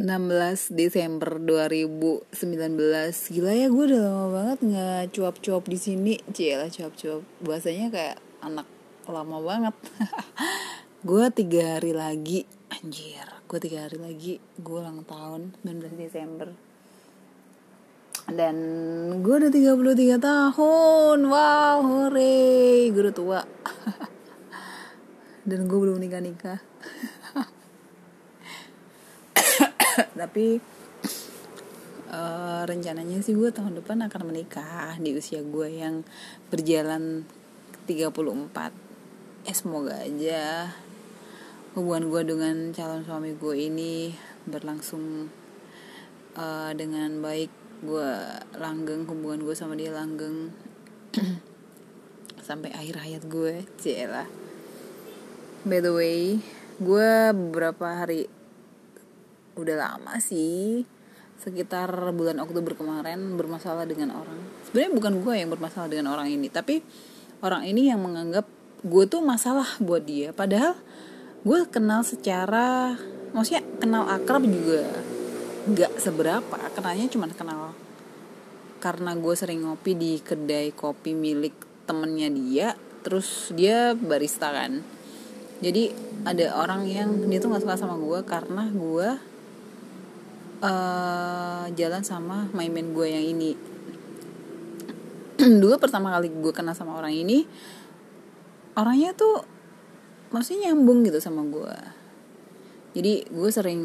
16 Desember 2019 Gila ya gue udah lama banget nggak cuap-cuap di sini. Cielah cuap-cuap. Bahasanya kayak anak lama banget. Gue tiga hari lagi. Anjir Gue tiga hari lagi. Gue ulang tahun 19 Desember. Dan gue udah 33 tahun. Wow hore. Gue udah tua. Dan gue belum nikah-nikah tapi uh, rencananya sih gue tahun depan akan menikah di usia gue yang berjalan 34 eh semoga aja hubungan gue dengan calon suami gue ini berlangsung uh, dengan baik. Gue langgeng hubungan gue sama dia langgeng. Sampai akhir hayat gue cila by the way gue beberapa hari udah lama sih. Sekitar bulan Oktober kemarin bermasalah dengan orang. Sebenarnya bukan gue yang bermasalah dengan orang ini tapi orang ini yang menganggap gue tuh masalah buat dia. Padahal gue kenal secara maksudnya kenal akrab juga. Nggak seberapa kenalnya cuma kenal karena gue sering ngopi di kedai kopi milik temennya dia terus dia barista kan. Jadi ada orang yang dia tuh nggak suka sama gue karena gue uh, jalan sama main-main gue yang ini. Dulu pertama kali gue kenal sama orang ini orangnya tuh masih nyambung gitu sama gue. Jadi gue sering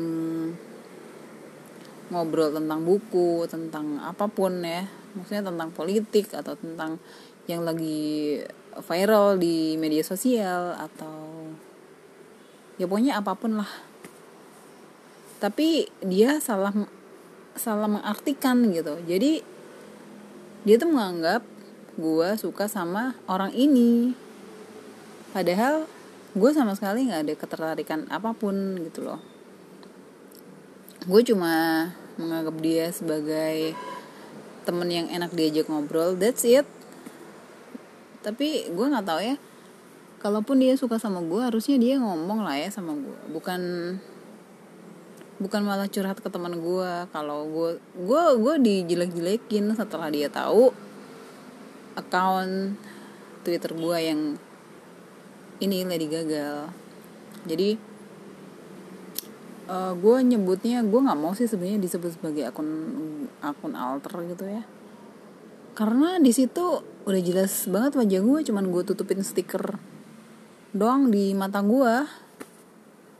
ngobrol tentang buku tentang apa pun ya. Maksudnya tentang politik atau tentang yang lagi viral di media sosial atau ya pokoknya apa pun lah tapi dia salah salah mengartikan gitu. Jadi dia tuh menganggap gue suka sama orang ini. Padahal gue sama sekali nggak ada ketertarikan apa pun gitu loh. Gue cuma menganggap dia sebagai temen yang enak diajak ngobrol that's it. Tapi gue nggak tahu ya kalaupun dia suka sama gue harusnya dia ngomong lah ya sama gue bukan bukan malah curhat ke teman gue kalau gue gue gue dijelek-jelekin setelah dia tahu account Twitter gue yang ini Lady Gagal. Jadi uh, gue nyebutnya gue nggak mau sih sebenarnya disebut sebagai akun akun alter gitu ya. Karena di situ udah jelas banget wajah gue cuman gue tutupin stiker doang di mata gue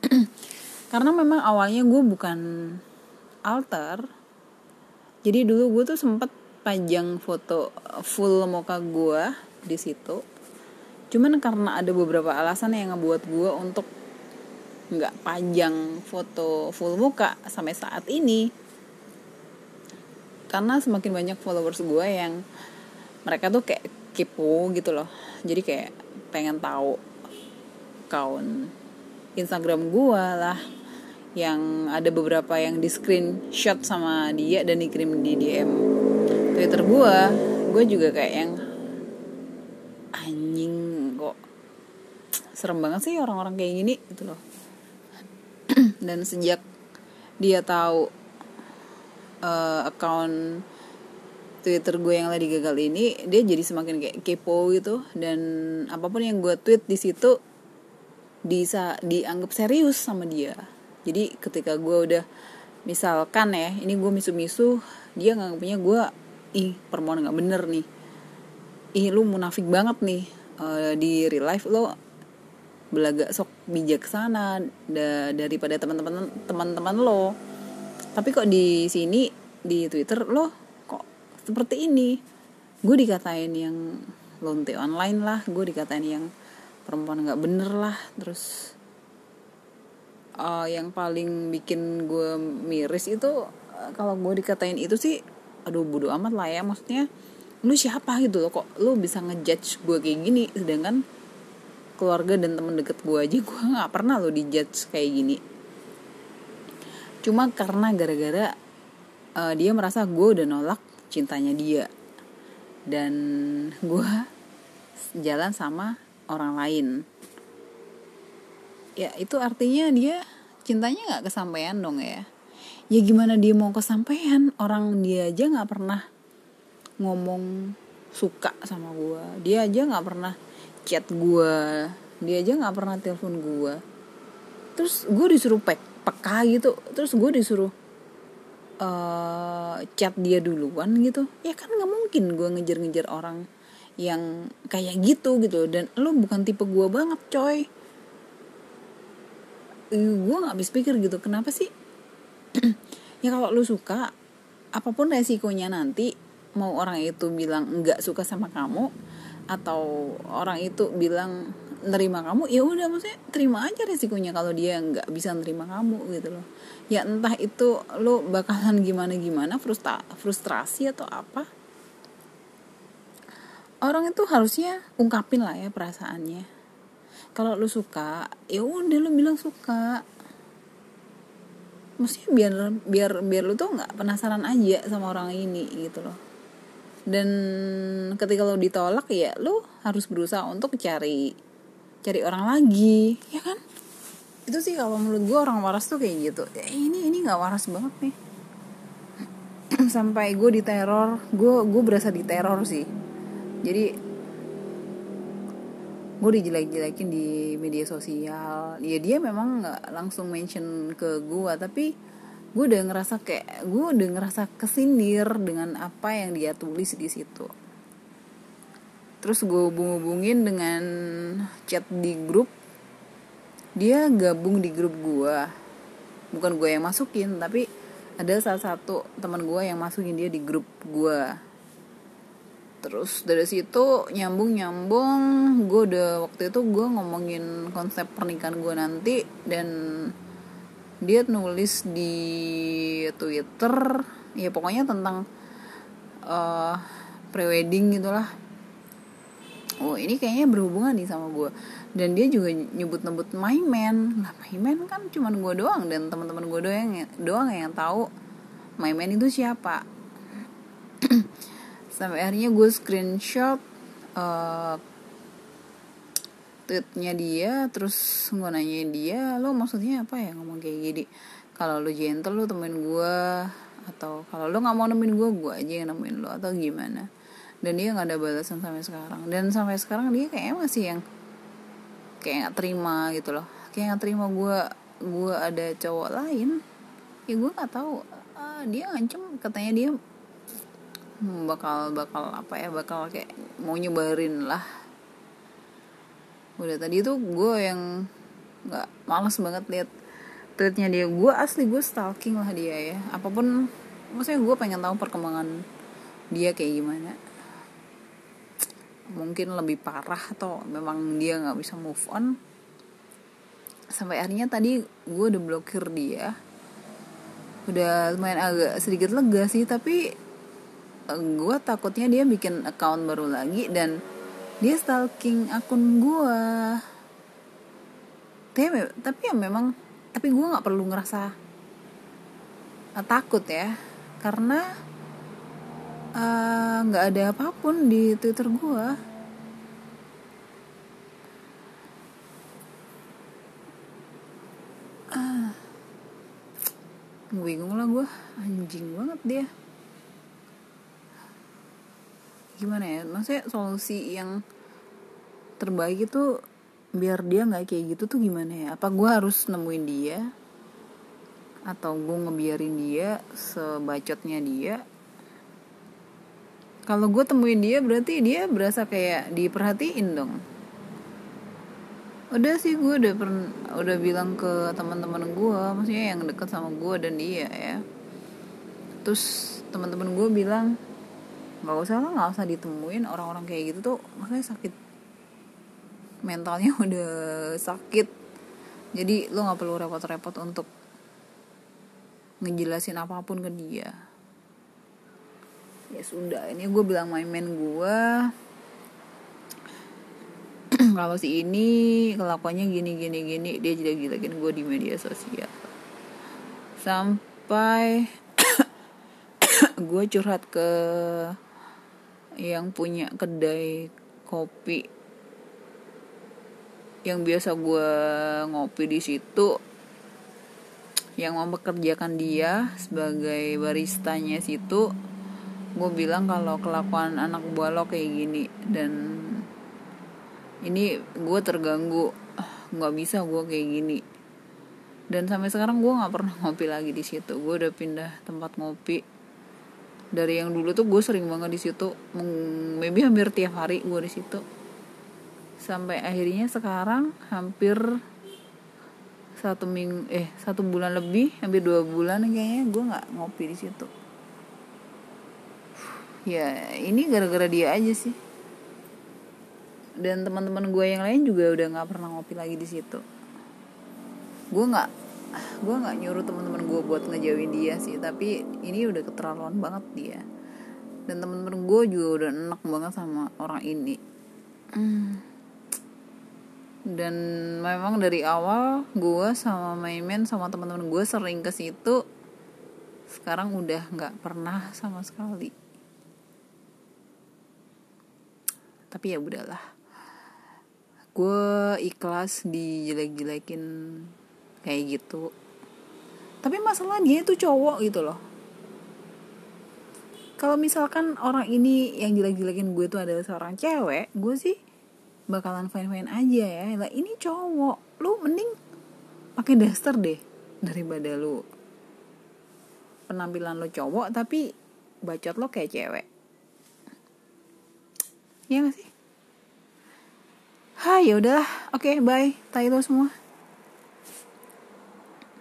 karena memang awalnya gue bukan alter. Jadi dulu gue tuh sempet panjang foto full muka gue di situ. Cuman karena ada beberapa alasan yang ngebuat gue untuk nggak panjang foto full muka sampai saat ini. Karena semakin banyak followers gue yang mereka tuh kayak kepo gitu loh. Jadi kayak pengen tahu kaun Instagram gue lah yang ada beberapa yang di screenshot sama dia dan dikirim di DM Twitter gue gue juga kayak yang anjing kok serem banget sih orang-orang kayak gini gitu loh. Dan sejak dia tahu uh, account Twitter gue yang lagi gagal ini dia jadi semakin kayak kepo gitu. Dan apa pun yang gue tweet di situ bisa dianggap serius sama dia. Jadi ketika gue udah misalkan ya ini gue misu-misu dia nggak punya gue ih permohonan nggak bener nih. Ih lu munafik banget nih uh, di real life lo belaga sok bijaksana da daripada teman-teman teman-teman lo. Tapi kok di sini di twitter lo kok seperti ini? Gue dikatain yang lonte online lah gue dikatain yang perempuan nggak bener lah terus uh, yang paling bikin gue miris itu uh, kalau gue dikatain itu sih aduh bodo amat lah ya maksudnya lu siapa gitu loh kok lu bisa ngejudge gue kayak gini? Sedangkan keluarga dan temen deket gue aja gue nggak pernah lo dijudge kayak gini. Cuma karena gara-gara uh, dia merasa gue udah nolak cintanya dia. Dan gue jalan sama orang lain. Ya itu artinya dia cintanya nggak kesampaian dong ya. Ya gimana dia mau kesampaian? Orang dia aja nggak pernah ngomong suka sama gue dia aja nggak pernah chat gue dia aja nggak pernah telepon gue terus gue disuruh pek peka gitu. Terus gue disuruh uh, chat dia duluan gitu. Ya kan nggak mungkin gue ngejar-ngejar orang yang kayak gitu gitu dan lo bukan tipe gue banget coy. Gue nggak habis pikir gitu. Kenapa sih? Ya kalau lu suka apa pun resikonya nanti mau orang itu bilang nggak suka sama kamu atau orang itu bilang nerima kamu ya udah maksudnya terima aja resikonya kalau dia nggak bisa nerima kamu gitu loh. Ya entah itu lo bakalan gimana gimana frustra frustrasi atau apa orang itu harusnya ungkapin lah ya perasaannya. Kalau lo suka ya udah lo bilang suka. Maksudnya biar biar biar lu tuh nggak penasaran aja sama orang ini gitu loh. Dan ketika lo ditolak ya lo harus berusaha untuk cari cari orang lagi ya kan? Itu sih kalau menurut gue orang waras tuh kayak gitu. Ya, ini ini nggak waras banget nih. Sampai gue diteror gue gue berasa diteror sih jadi gue dijelek-jelekin di media sosial. Ya dia memang nggak langsung mention ke gue tapi gue udah ngerasa kayak gue udah ngerasa kesindir dengan apa yang dia tulis di situ. Terus gue hubung-hubungin dengan chat di grup. Dia gabung di grup gue bukan gue yang masukin tapi ada salah satu teman gue yang masukin dia di grup gue terus dari situ nyambung nyambung. Gue udah waktu itu gue ngomongin konsep pernikahan gue nanti dan dia nulis di twitter. Ya pokoknya tentang uh, prewedding gitulah. Oh ini kayaknya berhubungan nih sama gue dan dia juga nyebut-nyebut my man. Lah my man kan cuma gue doang dan teman-teman gue doang doang yang tahu my man itu siapa sampai akhirnya gue screenshot uh, tweetnya dia terus gue nanya dia lo maksudnya apa ya ngomong kayak gini? Kalau lo gentle lo temuin gue atau kalau lo nggak mau nemuin gue gue aja yang nemuin lo atau gimana. Dan dia nggak ada balasan sampai sekarang. Dan sampai sekarang dia kayaknya masih yang kayak nggak terima gitu loh. Kayak nggak terima gue gue ada cowok lain ya gue nggak tahu. Ah, dia ngancem katanya dia bakal bakal apa ya bakal kayak mau nyebarin lah. Udah tadi tuh gue yang nggak males banget lihat tweetnya dia. Gue asli gue stalking lah dia ya. Apa pun maksudnya gue pengen tahu perkembangan dia kayak gimana. Mungkin lebih parah atau memang dia nggak bisa move on. Sampai akhirnya tadi gue udah blokir dia. Udah lumayan agak sedikit lega sih tapi gue takutnya dia bikin account baru lagi dan dia stalking akun gue tapi tapi ya memang tapi gue nggak perlu ngerasa uh, takut ya. Karena eh, nggak uh, ada apa pun di twitter gue uh, bingung lah gue anjing banget dia gimana ya maksudnya solusi yang terbaik itu biar dia nggak kayak gitu tuh gimana ya? Apa gue harus nemuin dia? Atau gue ngebiarin dia sebacotnya dia? Kalau gue temuin dia berarti dia berasa kayak diperhatiin dong. Udah sih gue udah pernah udah bilang ke teman-teman gue maksudnya yang dekat sama gue dan dia ya. Terus teman-teman gue bilang nggak usah lah nggak usah ditemuin orang-orang kayak gitu tuh makanya sakit. Mentalnya udah sakit. Jadi lo nggak perlu repot-repot untuk ngejelasin apa pun ke dia. Ya sudah ini gue bilang main main gue kalau si ini kelakuannya gini gini gini dia jadi gilakin gue di media sosial. Sampai gue curhat ke yang punya kedai kopi yang biasa gue ngopi di situ yang mempekerjakan dia sebagai baristanya situ gue bilang kalau kelakuan anak buah lo kayak gini dan ini gue terganggu. Nggak bisa gue kayak gini. Dan sampai sekarang gue nggak pernah ngopi lagi di situ. Gue udah pindah tempat ngopi dari yang dulu tuh gue sering banget di situ. Maybe hampir tiap hari gue di situ. Sampai akhirnya sekarang hampir satu minggu eh satu bulan lebih hampir dua bulan kayaknya gue nggak ngopi di situ. Ya ini gara-gara dia aja sih. Dan teman-teman gue yang lain juga udah nggak pernah ngopi lagi di situ. Gue nggak gue nggak nyuruh teman-teman gue buat ngejauhin dia sih tapi ini udah keterlaluan banget dia. Dan teman-teman gue juga udah enak banget sama orang ini. Dan memang dari awal gue sama Maimen sama teman-teman gue sering ke situ sekarang udah nggak pernah sama sekali. Tapi ya udahlah. Gue ikhlas dijelek-jelekin kayak gitu tapi masalah dia itu cowok gitu loh kalau misalkan orang ini yang jelek-jelekin gue itu adalah seorang cewek gue sih bakalan fine fine aja ya lah ini cowok lu mending pakai daster deh daripada lu penampilan lo cowok tapi bacot lo kayak cewek ya gak sih Hai, ya udah. Oke, okay, bye. Tai lo semua.